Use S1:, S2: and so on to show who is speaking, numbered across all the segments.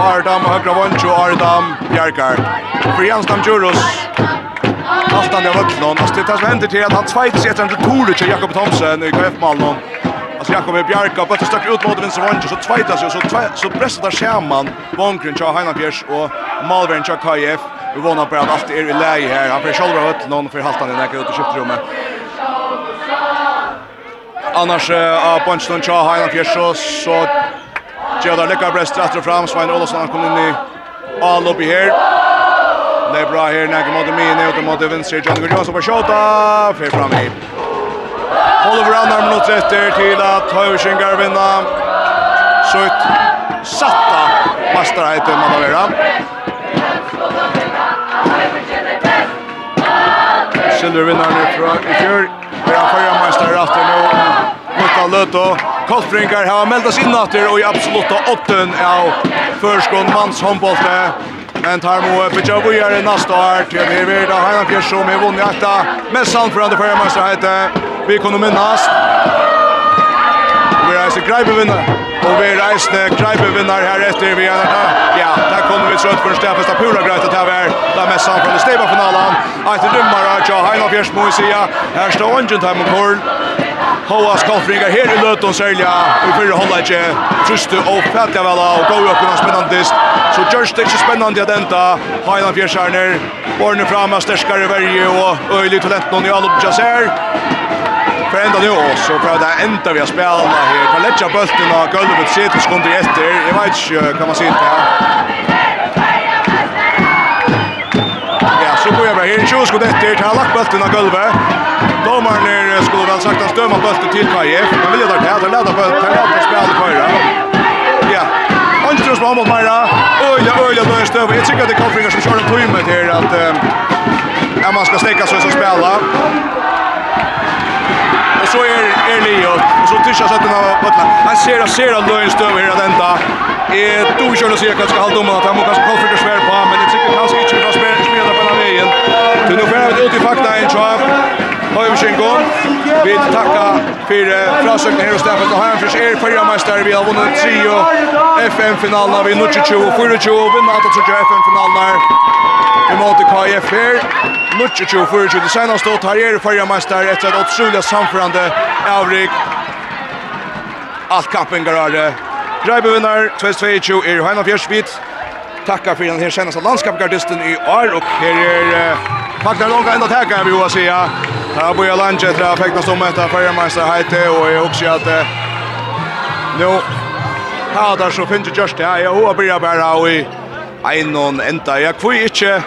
S1: Ardam og høyre vondtjo, Ardam, Bjerkar. Fri Jansdam Djuros. Alt han er vøkna, og det som hender til at han tveit seg etter en retur til Jakob Thomsen i KF-malen. Alltså Jakob är Bjarka, bara stack ut mot vänster og så tvaitar sig så så pressar där skärman Vångren til Heina Piers och Malvern kör KF. Vi vånar på att allt är i läge här. Han får själva ut någon för haltan när ut i köptrummet. Annars av Ponchton kör Heina Piers så så Gjødar lykker brest rett og fram. Svein Olsson kom inn i all oppi her. Det er bra her, nekker mot mine, og det måte vinstre, John Gudjonsson på Kjota, fyr fram i. Oliver Annar minutt etter til at Høyvsingar vinna. Sutt satta masterheiten man har vært. Silver vinner fra i fjør. Vi har førre meister rett og nå. 15 löto. Koltbringar har meldt oss inn etter og i absolutta åtten av førskånd manns håndbollte. Men tar må Bidja Bujare nästa år till vi vill ha Heinan Fjärs som är vunnit äkta med Sandfrande för Hemmarsra heter vi kunde minnas. Vi är så grejbe. Og vi reisende Kreipe-vinner her etter vi er Ja, der kommer vi trøtt for en stefest av pura greit at her var da mest samfunn i Steba-finalen. Eit rymmar av Tja Heina Fjersmo i sida. Her står Ungen Time og Korn. Hoas Kolfringar her i løten Sälja. i fyrre holdet inte. Trustu och fætja väl och gå upp unna spännande. Så görs det inte spännande att enda Heina Fjärsarner. Borne fram av stärskare värje och öjlig talent någon i Alup Jasser för ända nu så för det ända vi har spela her. Hva letja bølten av gulvet sitt og efter. Jag vet inte kan man sier til Ja, så går jag bara här. 20 skunder efter till lagt bulten och golvet. Domaren er skulle vel sagt han stømmer bølten til KF. Men vilja der til, han leder bølten, han leder spela Køyra. Ja, Antros var mot Meira. Øyla, øyla, øyla, støv. Jeg tykker at det kommer fingers som kjører en timme til at ja, man skal stekka seg som spela så er er Leo og så tycker jag att den har bottla. Han ser att ser att då är stöv här att ända. Eh du kör och ser kanske om att han måste kanske kallfika svär på men det tycker kanske inte bra vägen. Du nu får vi ut i fakta en chans. Höjmschenko. Vi tackar för försöken här hos Staffan och han för er förra mästare vi har vunnit trio FN-finalerna. vi är nu 24 24 vinner att så FM-finalerna Vi mot KF här. 22-24. 24 det senaste åt här är förra mästare efter ett otroligt samförande avrik. Allt kappen går Greibe vinner 2-22 er Johanna Fjersvit tackar för den här senaste landskapgardisten i år och här är Magnar Longa ända tacka vi vill säga. Här börjar lunchen där fäktas om detta förmästare hejte och jag också att nu har där så finns just det jag och börjar bara i en någon ända jag kvui inte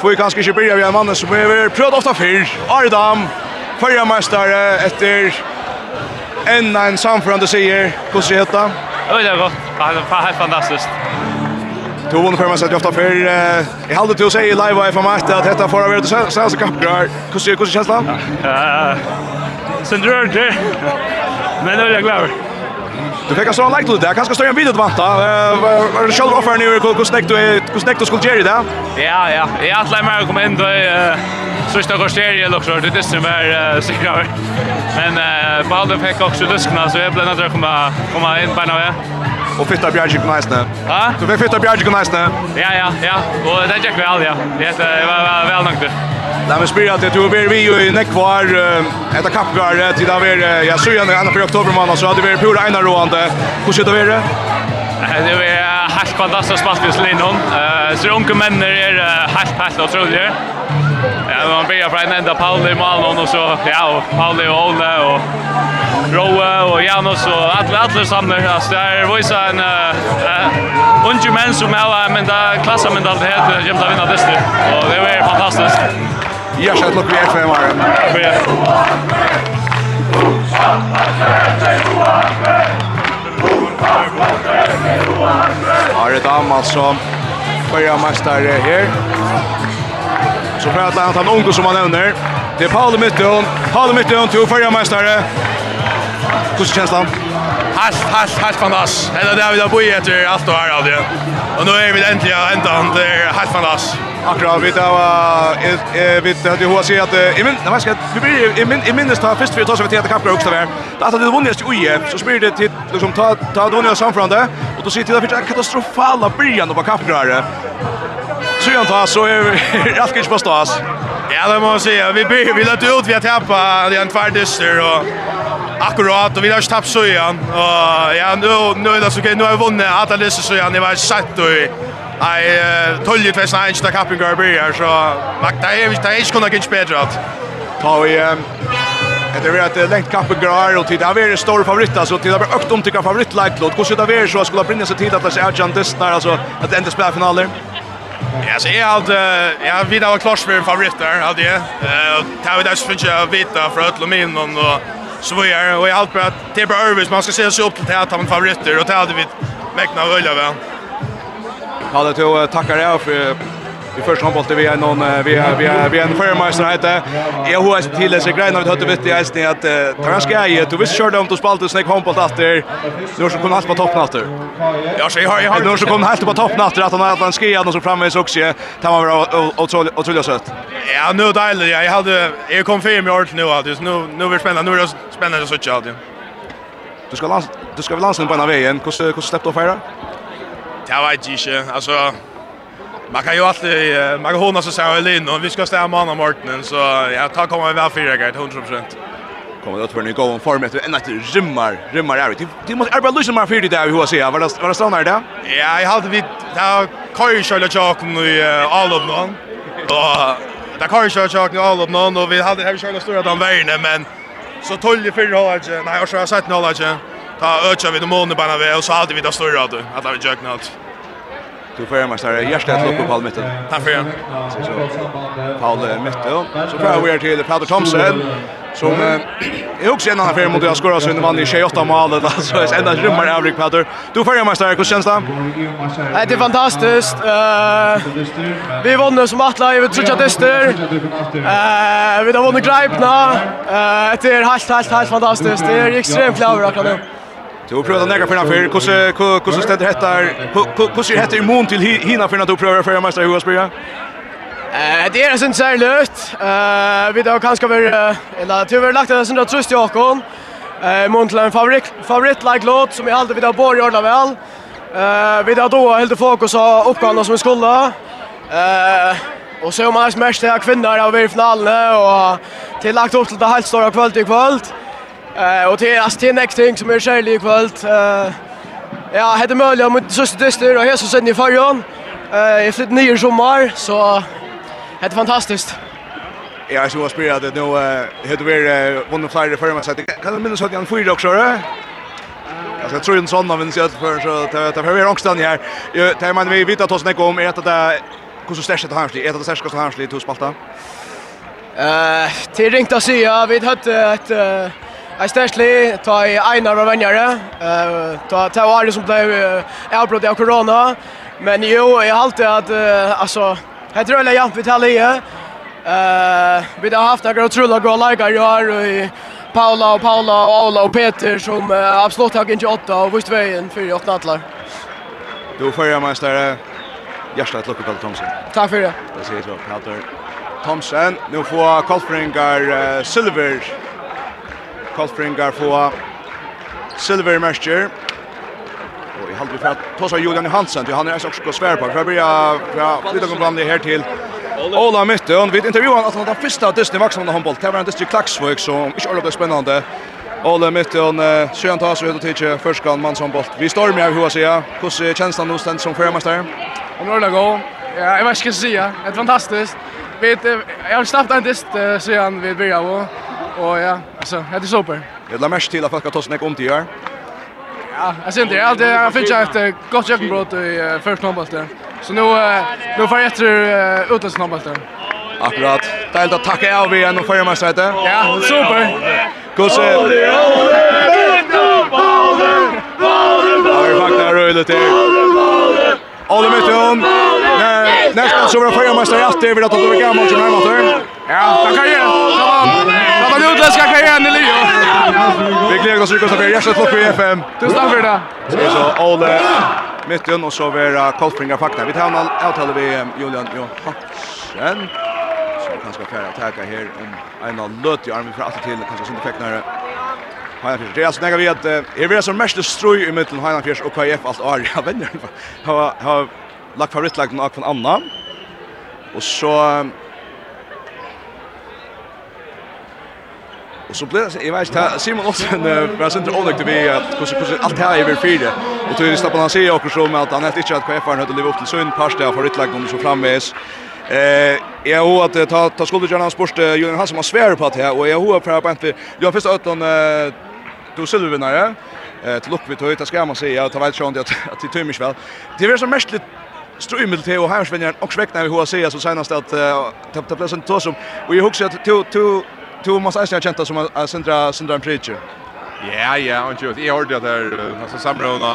S1: kvui kanske inte börjar vi en man som är prövat ofta fyr. Ardam förmästare efter en en samförande säger hur ser det?
S2: Oj det var helt fantastiskt.
S1: Du vunna för mig så att jag ofta för jag hade till att säga live och FM att detta får vara det sen så kappgrar. Hur ser hur känns det?
S2: Ja. Sen drar det. Men det är jag glad.
S1: Du fick alltså en like till det. Kanske står en video att vänta. Var det själv offer nu hur snäckt du hur snäckt du skulle göra det?
S2: Ja, ja. Jag att lämna mig komma in då Sista kvarteret eller så det är som är säkert. Men Balden fick också luskna så jag blev nära komma komma in på något.
S1: Och fitta bjärgik Bjarke Knaisne.
S2: Ja.
S1: Du fick fitta bjärgik Bjarke Knaisne.
S2: Ja, ja, ja. Och det gick väl, ja. Det var väl nog det.
S1: Nej men spyr spelar Du tror vi vi i Nekvar ett kappgård till där vi jag såg ju när för oktober månad så hade vi pura ena roande. Hur ser det vara? Det
S2: är helt fantastiskt spalt spelvis Lindholm. Så unga männer är helt helt otroliga. Ja, man börjar från ända Pauli i Malmö och så ja, och Pauli och Ole och Roe och Janus och alla alla samlar alltså det är visst en eh unge män som har men där klassen men där det gemt att vinna det och det är fantastiskt.
S1: Ja, så look vi är för varm. Ja. Har det damer som börjar mästare här. Så för att han ungo som han nämner. Det är Paul Mitton. Paul Mitton till förra mästare. Hur känns det?
S3: Helt, helt, helt fantastiskt. Det är det vi har bott efter allt och här av det. Och nu är vi äntligen ända Det är helt fantastiskt.
S1: Akkurat, vi tar vi tar ju hur att i men jag ska vi blir i min i minnes ta först för att ta sig till att kapra också där. Att det vunnit ju i så spelar det till liksom ta ta då när samfrande och då sitter det för katastrofala början på bara kaprar början ta så är allt gick på stas.
S3: Ja, det må jag säga. Vi börjar vi lät ut vi har tappa det en kvartister och akkurat och vi har tappat så igen. Och ja, nu nu är det så okej. Nu har vi vunnit alla dessa så igen. Det var satt och Nei, tølje tvei snei ikke da kappen går bryr her, så det er ikke kunnet ikke bedre at.
S1: Ta vi, det er at lengt kappen går og tid, det er stor favoritt, altså, tid er økt om til favorittleiklåd, hvordan det er så skulle brinne seg tid at det er Adjan Destner, altså, at det enda spiller finaler?
S3: Ja, så jag hade jag vid var klart för favoriter hade jag. Eh, tar vi där så finns jag vita för öll och min och så var jag och jag allt på att det bara Irvis man ska se sig upp till att ha en favoriter och det hade vi mäkna öliga väl.
S1: Ja, det tog tackar jag för i första har vi är någon vi är vi är vi är en förmästare heter. Jag hoppas till det så grejen vi hade vitt i isen att Transka är du visst körde om du spalt och snäck handboll efter. Nu så kommer allt på toppen efter.
S3: Ja, så jag har jag har
S1: nu så kommer helt på toppen efter att han att han skriar någon så framme så också. Det var vara otroligt otroligt sött.
S3: Ja, nu det jag hade jag kom fem i år nu att nu nu blir spännande nu är det spännande så söka alltid.
S1: Du ska lans du ska väl lansa på en av vägen. Hur hur släppte du fira?
S3: Jag vet inte. Alltså Man kan ju alltid man kan håna sig så här in och vi ska stämma Anna Martinen så jag tar kommer väl fyra gånger 100%.
S1: Kommer det vara gå om form efter en att rymmar rymmar är det. Det måste arbeta lösa mer för det där hur jag säger. Vad vad stannar där.
S3: Ja, jag hade vi där kör själva chocken nu all of någon. Och där kör själva chocken all of någon och vi hade här själva stora de vägen men så tolje för hållet. Nej, jag har sett något. Ta öcha vid månen bara vi och så hade vi det stora då. Att vi jöknat.
S1: Du får med sig hjärtat lopp på Palmitten.
S3: Tack för igen.
S1: Så så Paul Mette så får vi till Peter Thomsen, som är också en annan för mot jag skorar så under vann i 28 målet, alltså är ända rymmar av Rick Patter. Du får med sig hur känns det?
S4: Det är fantastiskt. Eh vi vann som att live så jag tester. Eh vi har vunnit gripna. Eh det är helt helt helt fantastiskt. Det är extremt klar jag kan.
S1: Du prøver näka för för hur hur hur ständer detta hur hur heter immun till hina för att du prövar för mästare Husbya.
S4: Eh det är en sån här löst. Eh vi då kanske vi eller tror vi lagt det sån där tröst i Jakob. Eh Montland favorit favorit like låt som jag alltid vi då bor göra väl. Eh vi då då helt fokus på uppgåvan som vi skulle. Eh Och så om man mest här kvinnor av i finalen och till lagt upp till det helt stora kvällt i kvällt. Eh och det är alltså det next thing som är skälig i kväll. Eh ja, hade möjlighet mot sista dyster och här så sen i förrån. Eh jag nio ner sommar så det är fantastiskt.
S1: Ja, jag skulle spela det nu hade vi vunnit flera för mig så att kan minnas att jag får också. eller? jag tror en sån av en själ för så tar vi ångstan här. Jag tar man vi vet att oss när om är att det hur så stärkt det här, är det stärkt det här i två spalta.
S4: Eh, det ringta sig, vi hade ett Jeg størstlig, ta i Einar var venjare, ta ta var det som ble avbrott av korona, men jo, jeg alltid at, altså, jeg tror jeg jant vi taler i, vi har haft noen utrolig gode leikere i år, og Paula og Paula og Ola og Peter som uh, absolutt har ikke åtta og vist veien for åtta atler.
S1: Du får meg større, hjertelig lukke Kalle Thomsen.
S4: Takk for det.
S1: Det sier så, Peter Thomsen. Nå får Kolfringar Silver Kolspringar få silvermärker. Och i halvtid för att ta sig Julian Hansen till han är också på svär på. För börja ja, lite kom fram det här till Ola Mytte och vid intervjuan att han den första Disney Vaxman handboll. Det var en Disney Klaxvik som inte alls spännande. Ola Mytte och Sjön tas ut och titta förskan man som boll. Vi står med hur säga. Hur känns det nu ständ som förmästare?
S5: Om det går. Ja, jag vet inte ska säga. Det är fantastiskt. Vet jag har startat en dist sedan vi började Och ja, alltså det är super.
S1: Det är mest till att folk har tagit om till här.
S5: Ja, jag inte, det. har jag fick ett gott jackbrott i första handbollen. Så nu nu får jag efter utländsk handbollen.
S1: Akkurat. Deilt att tacka av vi en och förra matchen.
S5: Ja, super.
S1: Kus. Har faktiskt rullat det. Alle mitt om. Nästan så var förra matchen efter vi har tagit över gamla matchen här
S5: Ja, tackar utländska karriären i Leo.
S1: Vi gläder oss Rikos Affär. Hjärtat lopp i FM.
S5: Tusen tack för det.
S1: Så så Ole Mytten och så vera Kolfringar fakta. Vi tar någon avtal vi Julian Johansson. Så kanske färra attacka här om en av löt i armen för att till kanske sin effektnare. Heinafjers. Det är alltså näga vi att är vi som mest stroj i mitten Heinafjers och KF allt är jag vänner. Har har lagt favoritlagden någon från Anna. Och så så blev jag vet inte Simon Olsen var sen onökt vi att hur allt här över fyra och tog det. Stappar han säger också om att han helt inte att chefen hade levt upp till sund past där för ett om det så framväs Eh, jag har att ta ta skulder gärna sport Julian Hansson har svär på det här och jag har för att jag först ötton du silvervinnare eh till luck vid höjta ska man säga ta väl sjönt att att det tömmer väl. Det är så mästligt strömmel till och här och sväckna vi hur säga så senast att ta ta platsen som och jag husar att to to du måste äsna känta som att centra Sandra en preacher.
S6: Ja, ja, och ju det är det där alltså samråna.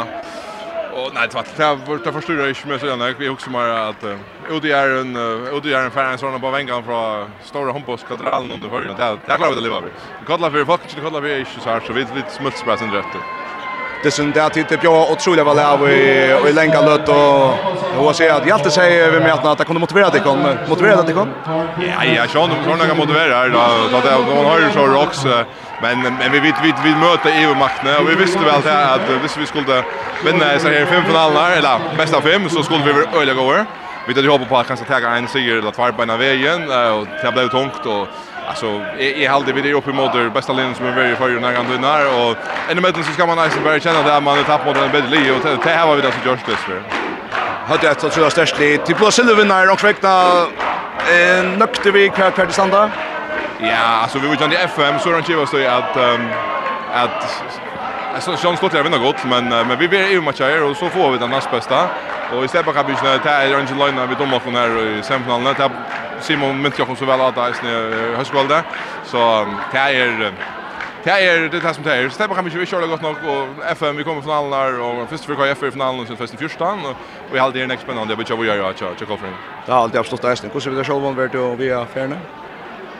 S6: Och nej, det var det var förstår jag inte mer sådana. Vi också mer att OD är en OD är en fan såna på vängan från stora Hombos-katedralen under förr. Det där klarar vi det lever vi. Kallar för folk, kallar vi är så här så vi vi smultsbräsen rätt
S1: det som att det bjöd på otroligt väl av i i länka lött och jag vill säga att jag alltid säger vi med att det kunde motivera dig kom motivera dig kom
S6: ja ja så nu kan jag motivera här då att hon har ju så rocks men men vi vet vi vi möter EU makten och vi visste väl det att hvis vi skulle vinna så här fem finaler eller bästa fem så skulle vi väl öliga gå Vi hade hoppat på att kanske ta en seger eller två på en vägen och det blev tungt och Alltså är halde vi det uppe mot det bästa linjen som är väldigt för när han vinner och ännu med så ska man nästan börja känna det man har tappat mot en bättre och det här var vi där som just det för.
S1: Hade jag tror jag störst lite till på Silver när de kväckta eh nökte vi kvar kvar till Sanda.
S6: Ja, alltså vi var ju i FM så de kivar så att att Alltså John Scott är vinner gott men men vi blir ju matcher och så får vi den näst bästa. Och istället kan vi här ta Angel Line vi domar från här i semifinalen där Simon Myntjokken så väl att det är höstkvalde. Så det är Det är det där som det är. Stämmer kan vi köra gott nog och FM vi kommer från där och först för KF i finalen sen först i första och vi har det en spännande det vi gör att checka för.
S1: Det har alltid avstått där. Hur ser vi det själva vart och vi är färna?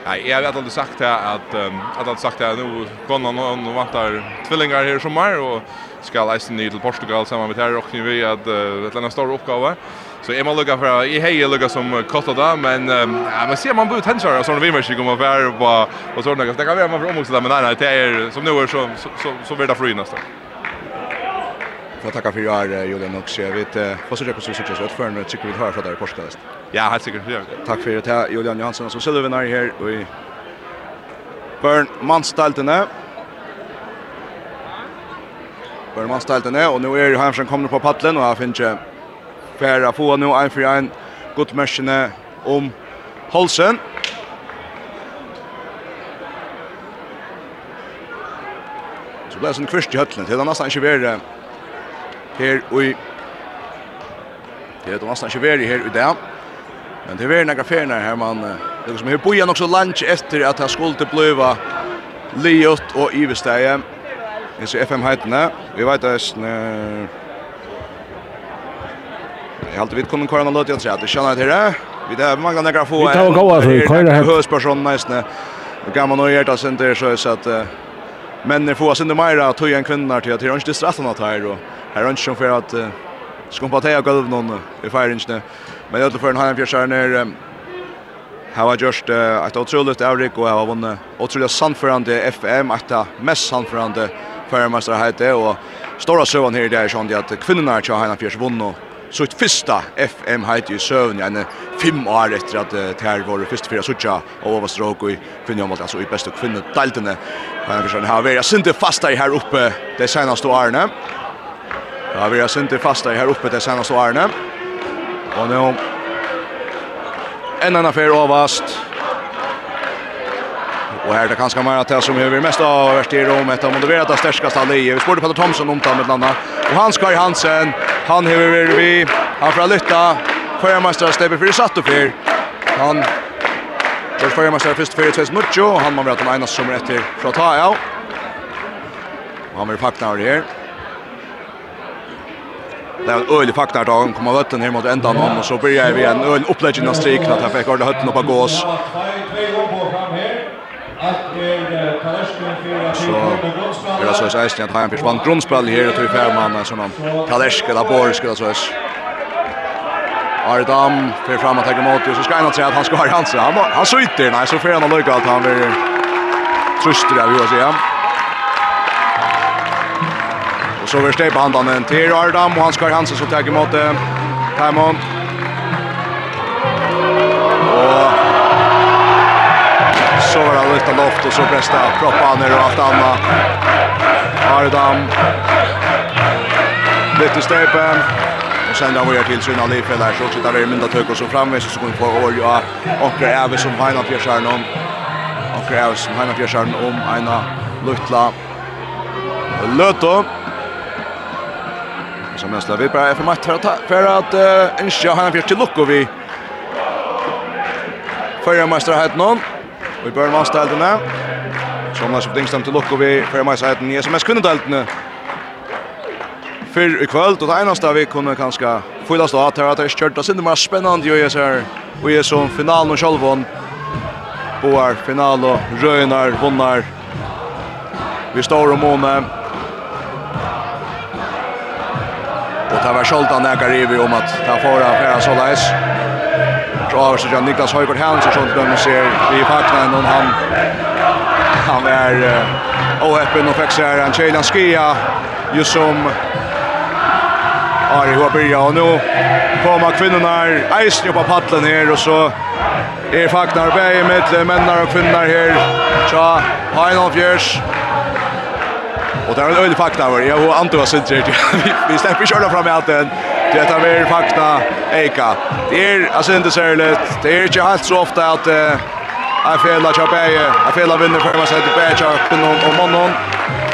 S6: Nej, jag vet inte sagt det att att att sagt det nu kommer någon och vantar tvillingar här sommar och ska läsa ner till Portugal samma med här och vi att ett landa stor uppgåva. Så är man lugga för i hej lugga som kostar där men ja man ser man bud hänsar så såna vimmer sig kommer för på på såna grejer. Det kan vara man om också där men nej nej det är som nu är så så så blir det fri nästa.
S1: Får tacka för er Julian och så vet vad så det kostar så så för en tycker vi har för där podcast.
S6: Ja, helt säkert.
S1: Tack för det Julian Johansson som Sullivan är här och i Burn Manstaltene. Burn Manstaltene och nu är Hamsen kommer på paddeln och här finns för att få nu en för en gott mäskene om Holsen. Så blir det en kvist i høtlen. Det är nästan inte värre her og i... Det er nesten ikke være her i dag. Men det er være noen ferner her, man... Det er som her bojan også lunch etter at jeg skulle til bløva Liot og Ivesteie. Det er FM-heitene. Vi vet at Jag har alltid vid kunnat köra något låt jag tror att det känner det här. Vi där man kan få.
S7: Vi tar gå alltså köra här. Hörs
S1: person nästan. Det kan man nog hjärta sen det så så att men får sen det mera tog en kvinna till att det är inte straffen att här och här är som för att skumpa ta jag golv någon i firingen. Men det tror för en halv fjärsar ner Här var just ett otroligt avrik och jag har vunnit otroligt sannförande FM, ett mest sannförande förmästare heter och stora sövan här i det här sånt att kvinnorna har tjahajna fjärs vunnit så ett första FM hit ju sövn en fem år efter att det här var det första fyra sucha och var stråk och kvinnor alltså i bästa kvinnor deltarna. Men har ha varit synte fasta i här uppe det senaste åren. Ja, vi har synte fasta i här uppe det senaste åren. Och nu en annan affär avast. Och här är det ganska många till som över mest av värst i Rom. Ett av moderata stärskaste allier. Vi spår Thomson om det med landa. Och han ska i Hansen. Han hever vi vi. Han får lytta. Förmastrar släpper för satt och för. Han Det får man säga först för det ses mucho han man vet om ena som rätt till för att ta ja. Han vill fakta här här. Det är en ölig fakta då han kommer vatten här mot ändan om och så börjar vi en öl uppläggning av strik att han fick ordet hötten upp på gås. Att det så er det så er eisen at Heimpers vant grunnspill her og tog fem fjermann en sånn kalersk eller borsk eller så er Ari Dam fyrir fram at tegge mot og så skal han tre at han skal ha hans. han, han syter, nei så fyrir han og lukka han vil trustre av hva sier og så vil steipa handan en til Ari Dam og han ha hans så tegge mot Taimond detta loft och så bästa proppa ner och allt annat. Ardam. Lite stepen. Och sen då var jag till sina liv där så sitter vi mynda tök och så framme så går vi på år ja och även som Heina Piersson om och även som Heina Piersson om ena lutla Lötto som mest vi bara är för match för att önska han till lucka vi Förra mästare hade någon Og i børn masterdeltene. Som Lars Dingstam til Lukko vi fyrir meg sæten i SMS kvinnedeltene. Fyrr i kvöld, og det eneste vi kunne kanskje fyllast av at det er kjørt, det er mer jo i SR, og i sånn finalen og sjølvån, boar final og røynar, vunnar, vi står om måne, og det var nekar jeg river om at det er foran fyrir såleis vart av så av Niklas Høygaard Hansen som dømmer ser i fakten och han han är oöppen och fixar en Chilan Skia just som Ari Håberga och nu kommer kvinnorna eisen på paddeln här och så är faknar bäge med männar och kvinnor här tja, Heinolf Jörs och det är en öjlig faknar jag och Anto har det. vi släpper köra fram i allt Det är fakta Eka. Det är alltså inte särskilt. Det är inte alls så ofta att Jag fela Chapeje. Jag fela vinner för vad sätter Pecha kunde hon och mannen.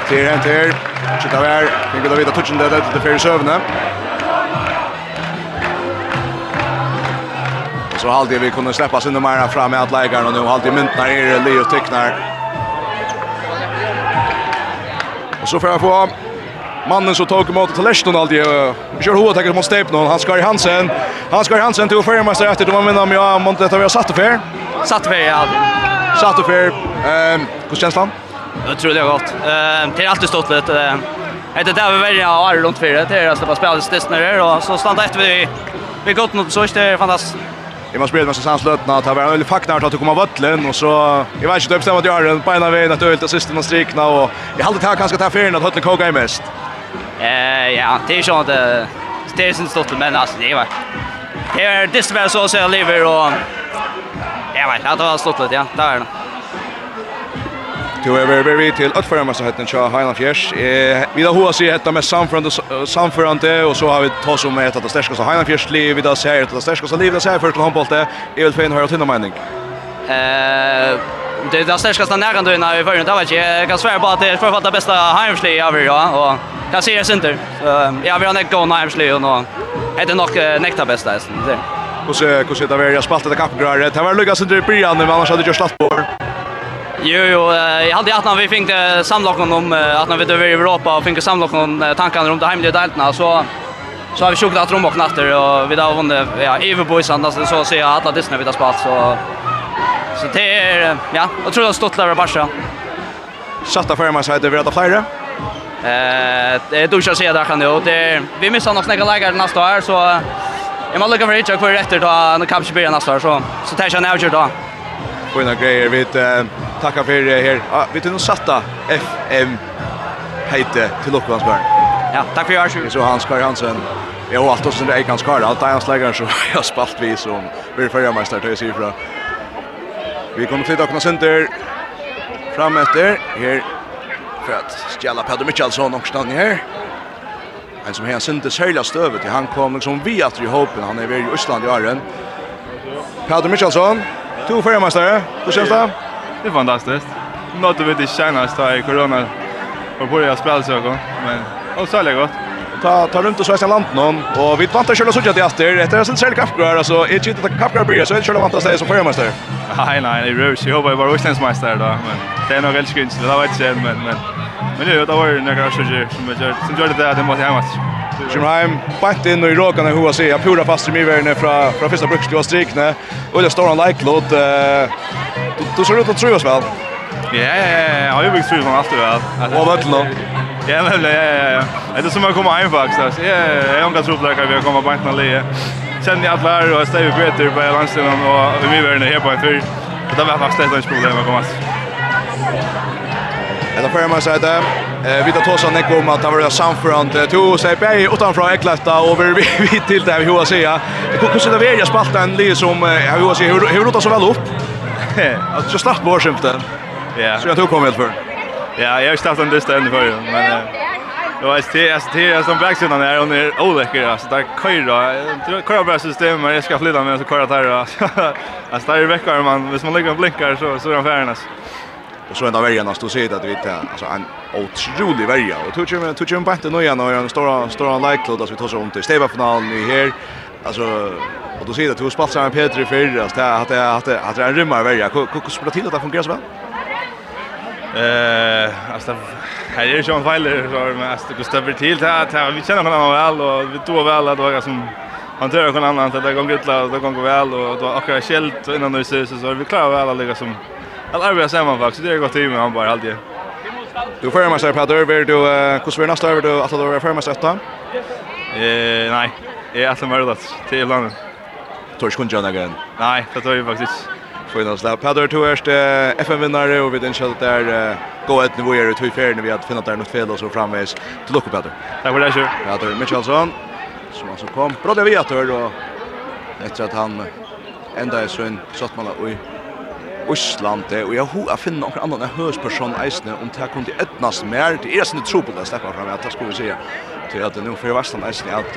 S1: Det är inte här. Titta här. Vi går vidare touchen där till för sövne. Så halde vi kunde släppa sig nummer fram med att lägga och nu halde myntna är Leo Tycknar. Och så får jag få mannen som tog emot till Leshton alltid. Vi kör hoa tackar mot Stepnon. Han ska i Hansen. Han ska i Hansen till förmästare efter de har minnat med jag måste detta vi har satt för.
S7: Satt för ja.
S1: Satt för. Ehm, hur känns det?
S7: Jag tror det är gott. Ehm, det är alltid stått lite. Det där vi väljer att ha runt fyra. det. Är alltså bara spelas sist och så stannar efter vi vi gott något så är det fantastiskt.
S1: Jag måste spela med Sans Lötna att ha varit väldigt facknar att komma vattlen och så jag vet inte det bestämmer att göra den på ena vägen att ölt och sisten och strikna och jag hade tagit ganska ta färden att hålla koka i mest.
S7: Eh ja, det är ju inte det är sin stort men alltså det var det är det var så så lever och jag vet att det var stort ja, där är det.
S1: Du är very very till att forma så heter Shaw Highland Fjärs. Eh vi då hur sig detta med samförande samförande och så har vi tagit som heter det så Highland Fjärs liv vi då ser det stärkaste liv det ser till handboll Jag vill få in höra till mening.
S7: Eh det där stärskaste när vi förrun det var inte jag kan svära på att det är författar bästa Heimsli av er ja och jag ser det Ja, vi har ha näck gå Heimsli och nå är nog näkta bästa hästen så
S1: och så hur ser det vara jag spaltade kappgröret det var Lucas inte i början men annars hade jag slått på.
S7: Jo, jo, jag hade att när vi fick samlocken om att när vi över Europa och fick samlocken om tankarna om det hemliga deltarna så så har vi sjukt att rum och natter och vi har vunnit ja, Everboys annars så ser jag alla Disney vi har spalt så Så det är, ja, jag tror det har stått över Barca.
S1: Satta skärmar så heter vi att flyga.
S7: Eh, det är duschar se där kan det. Det vi missar nog snäga lägger nästa år så jag måste lucka för hitcha för efter då när kanske blir nästa år så så tar jag nöjer då.
S1: Fina grejer vi tackar för det här. Ja, vi tar nog satta FM heter till Locklandsberg.
S7: Ja, tack för er.
S1: Så Hans Karl Hansen. Jag har alltid sån där kan skara. allt hans lägger så jag spalt vi som blir förra mästare till sig från Vi kommer flytta okna center fram efter. Här för att stjäla Pedro Michelsson och stanna här. En som här synte sälja stövet till han kom liksom vi att i hopen. Han är väl i Östland i Arren. Pedro Michelsson, två förmästare. Hur känns det?
S8: Det är fantastiskt. Något vi inte känner att corona och börja spela så men och så är det gott
S1: ta ta runt och så här landet någon och vi vantar själva så att efter det är sen själv kappgrar alltså är det inte blir så är det själva vantar sig som förmästare.
S8: Nej nej, det rör sig ju bara var Östlandsmästare då men det är nog helt skönt det var inte men men men det var några saker som jag som gjorde det att det måste hemma.
S1: Jimheim bant in i råkan hur ser jag pura fast i miverne från från första brukskliga strikne och det står en like låt eh du ser ut att tro oss väl.
S8: Ja ja ja, jag vill tro från allt det väl.
S1: Och vad då?
S8: Ja, men ja, ja, ja. Det är som att komma hem faktiskt. Alltså. Ja, jag har ganska roligt att vi kommer på en lä. Sen jag alla här och stäv bättre på landsidan och vi vill ner på en fyr. Det var faktiskt ett problem att komma.
S1: Eller för mig så att eh vi tar tossa neck om att det var samförant to säg på utanför Eklasta och vi vi till där vi hur att säga. Hur skulle det vara jag spalta en lie som jag vill säga hur hur låter så väl upp. Att så slapp vår skämten.
S8: Ja.
S1: Så jag tog kom helt för.
S8: Ja, jag har startat haft en dysta ännu förr, men... Det alltså det alltså det är som backsidan där och är oläcker alltså där köra köra bra system men jag ska flytta med så köra där alltså alltså är veckor man hvis man lägger blinkar så så är han färdig alltså
S1: och så ända värjarna står sig att vi inte alltså en otrolig värja och tog ju tog ju en bättre nu igen och en stora stora like cloud alltså vi tar så om till Steva-finalen i här alltså och då ser det att du spatsar sig med Petri förra alltså att att att det är en rymmar värja hur spelar till att det fungerar så väl
S8: Eh, alltså här är ju Sean Weiler så men alltså Gustav till att vi känner honom väl och vi tror väl att det var som han tror någon annan att det går gott och det går väl och då akkurat skällt innan nu så så vi klarar väl alla som alla arbetar samman faktiskt det är gott team han bara alltid
S1: Du får mig så på där vill du hur svär nästa över du att då är mig sätta.
S8: Eh nej, är alltså mördat det till landet.
S1: Torskund John again.
S8: Nej, det tror jag faktiskt.
S1: Finans där. Padder to erst FM-vinnare och vi den skall där gå ett nivå i två färden vi har finna där något fel och så framväs. Till lucka Padder.
S8: Tack för det så.
S1: Padder Mitchellson som alltså kom. Bra det vi att och efter att han ända är så en sottmanna och Osland og jeg har finnet noen annen en høysperson eisne om det her kunne etnast mer det er sånn tro på det slipper fram at det skulle vi si til at nå for Vestland eisne at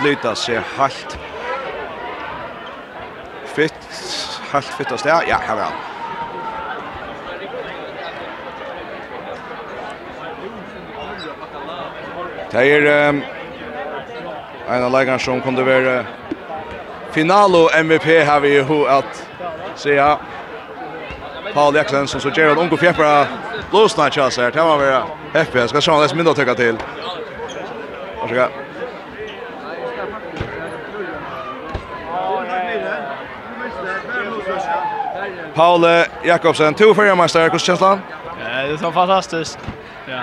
S1: flyta seg halt fitt, helt fitt av sted. Ja, her er han. Det er um, en av leikene som kunde være finalo MVP har vi jo at sier Paul Jackson som så gjør en unge fjepra blåsna tjass her. Det var vi happy. Jeg skal se om det er mindre å tykke til. Varsågod. Paul Jakobsen, to förra mästare, hur känns det?
S9: det är så fantastiskt. Ja.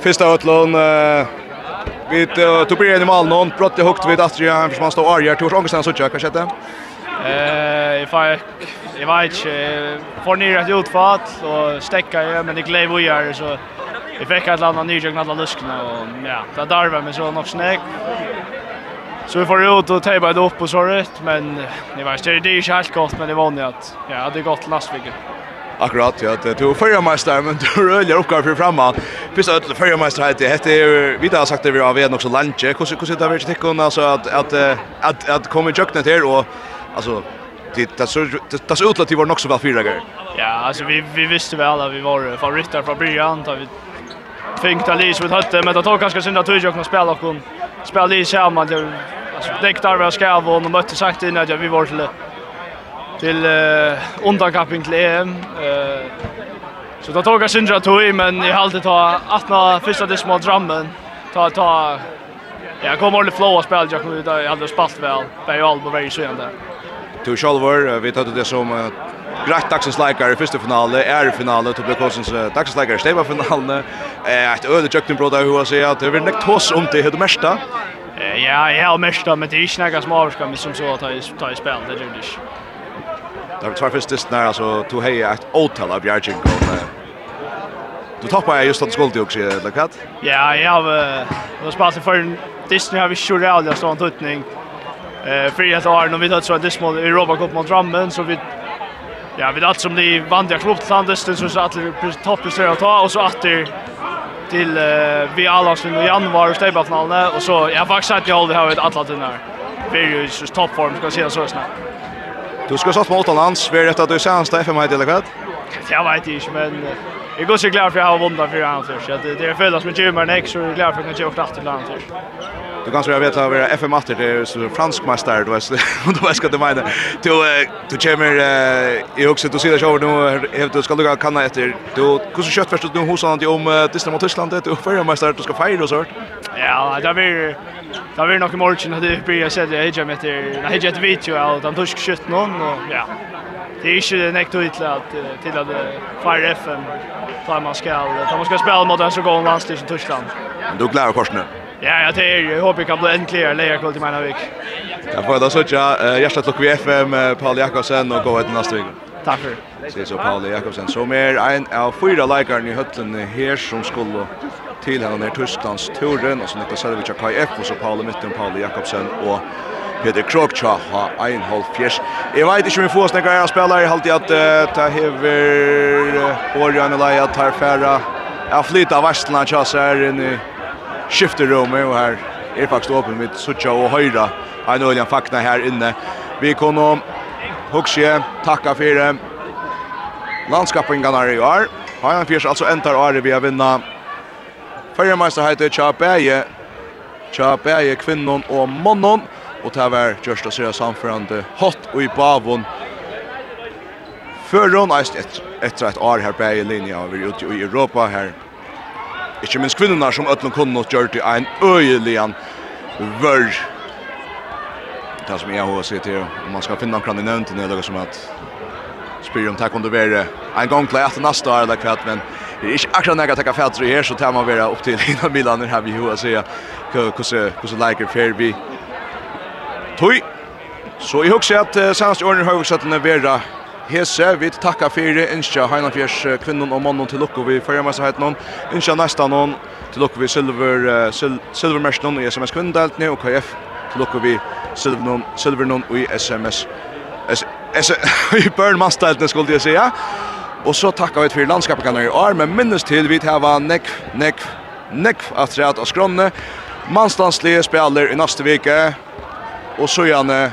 S1: Första utlån uh, vi tog blir en mål någon brott i högt vid Astrid han som stå Arjar Tors Ångestens så tjock kanske det.
S9: Eh if I if I får ner ett utfall och stäcka ju men det glev och gör så Jag fick att landa nyjagna alla luskna och ja, det darvar mig så nog snäck. Så vi får ut och tejpa det upp och så rätt, men ni vet, det är ju inte helt gott, men det var ni att ja, det är gott last.
S1: Akkurat, ja, det tog förra mästare, men du röljer uppgåvar för framåt. Visst att förra mästare heter heter ju, vi har sagt det vi har vän också lunch, hur hur sitter vi till kon alltså att att att att komma köknet här och alltså det det så det så utlat det var nog så väl fyra gånger.
S9: Ja, alltså vi vi visste väl att vi var favoriter från början, då vi tvingade Lis med hötte, men det tog ganska synd att vi inte kunde spela och spela i samman. det alltså däckte ska skav och mötte sagt in att vi var till till uh, undankapping till EM. Uh, så då tog jag syndra tog men i hade ta attna första det små drammen. Ta ta Jag kommer flow och spela jag kunde jag hade spalt väl. Det är ju allt på väg så ända.
S1: Du själv var vi tog det som grætt dagsens leikar i fyrste finale, er i finale, Tobbe Kåsens dagsens leikar i steva finale. Et øde jøkken av hva sier at det vil nekt hos om det, er du
S9: mest da? Ja, jeg har mest da, men det er ikke nekka som avskar meg som så at jeg tar i spil, det gjør det ikke.
S1: Det var tvær fyrst distan her, altså, to hei et åtal av Bjergjink, Bjergjeng. Du tappar jeg just at skuldi også, eller hva?
S9: Ja, jeg har spalt i fyrir, Disney har vi ikke rævlig av stående utning. Eh, för et år, når vi tar så en dismal i Europa Cup mot Drammen, så vi Ja, vi allt som ni vann där klubb landet så så att det topppresterar ta och så att det till uh, vi alla som i januari stäba finalen och så jag har faktiskt att jag håller här ett alla den här. Vi är ju i toppform ska se så snabbt.
S1: Du ska satt mot Hollands, vi är rätt att du senast FM heter eller vad?
S9: Jag vet inte men Jag går så glad för att jag har vunnit för han för så det är följdas med Jimmy Nex så jag är glad för att jag kan ge åt land för.
S1: Du kanske jag vet att vara FM master det är så fransk mästare du vet och du vet vad det menar. Du du kommer jag också du ser det show nu helt du ska du kan efter du hur så kött först du hos han om det mot Tyskland det och förra mästare du ska fira och så.
S9: Ja, det blir det blir nog i morgon att det blir jag säger jag hejar med det jag hejar ett video av den tyska någon och ja det är inte nekt ut till att till att Fire FM tar man ska tar man ska spela mot en så gång landslag som Tyskland.
S1: Men du klarar korsne.
S9: Ja, jag det är. Jag hoppas kan bli enklare läge kväll till mina vik.
S1: Jag får då söka hjärtat lock vi FM Paul Jakobsen och gå ut nästa vecka.
S9: Tack för.
S1: Det så Paul Jakobsen som är en av fyra likar i höllen här som skulle till henne när Tysklands turen och så Niklas Selvich och Kai och så Paul Mitten Paul Jakobsen och Peter Krokcha har en halv fjers. Jeg vet ikke om vi får snakke av spillere. Jeg halte at uh, det hever uh, Orion og Leia tar færre. Jeg flyttar av Vestlanda Kjass her inn i skifterommet. Og her er faktisk åpen mitt Sucha og Høyra. Han er Øljan Fakna her inne. Vi kunne hukse takka for landskapingarna i år. Han fjers altså entar året vi har vinna. Førjemeister heter Tja Bæje. Tja Bæje kvinnon og monnon och det var just att säga samförande hot och i bavon för hon är ett ett rätt år här på i linje över ute i Europa här Ikke minst kvinnorna som ötlun kunde något gjør til en øyelian vörd. Det som jeg har sett till om man skal finne omkring i nevnt, det er som at spyr om det kunne være en gang til etter neste år eller kvart, men det er ikke akkurat når jeg tenker fætter her, så tar man være opp til innan Milan her vi har sett hvordan leker fer vi tøy. Så jeg husker at uh, senast i årene har vi sett denne vera hese. Vi takkar fyrir, innskja Heinafjers uh, kvinnen og mannen til lukko vi fyrremesserhet noen. Innskja nesta noen til lukko vi silver, uh, sil silvermersk noen i SMS kvinndeltene og KF til lukko vi silver noen, silver noen i SMS. S S I børnmastdeltene skulle jeg säga. Og så takkar vi fyrir landskapekanar i år, men minnes til vi tæva nekv, nekv, nekv at træt av skronne. Manstanslige spiller i neste vike. Och så gärna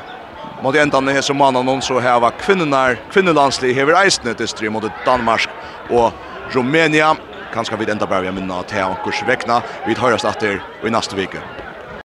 S1: mot ändan här som mannen någon så här var kvinnorna kvinnolandslig hever vid Eisne till mot Danmark och Rumänien. Kanske vid ända bara vi minna att här och kursväckna. Vi tar oss efter i nästa vecka.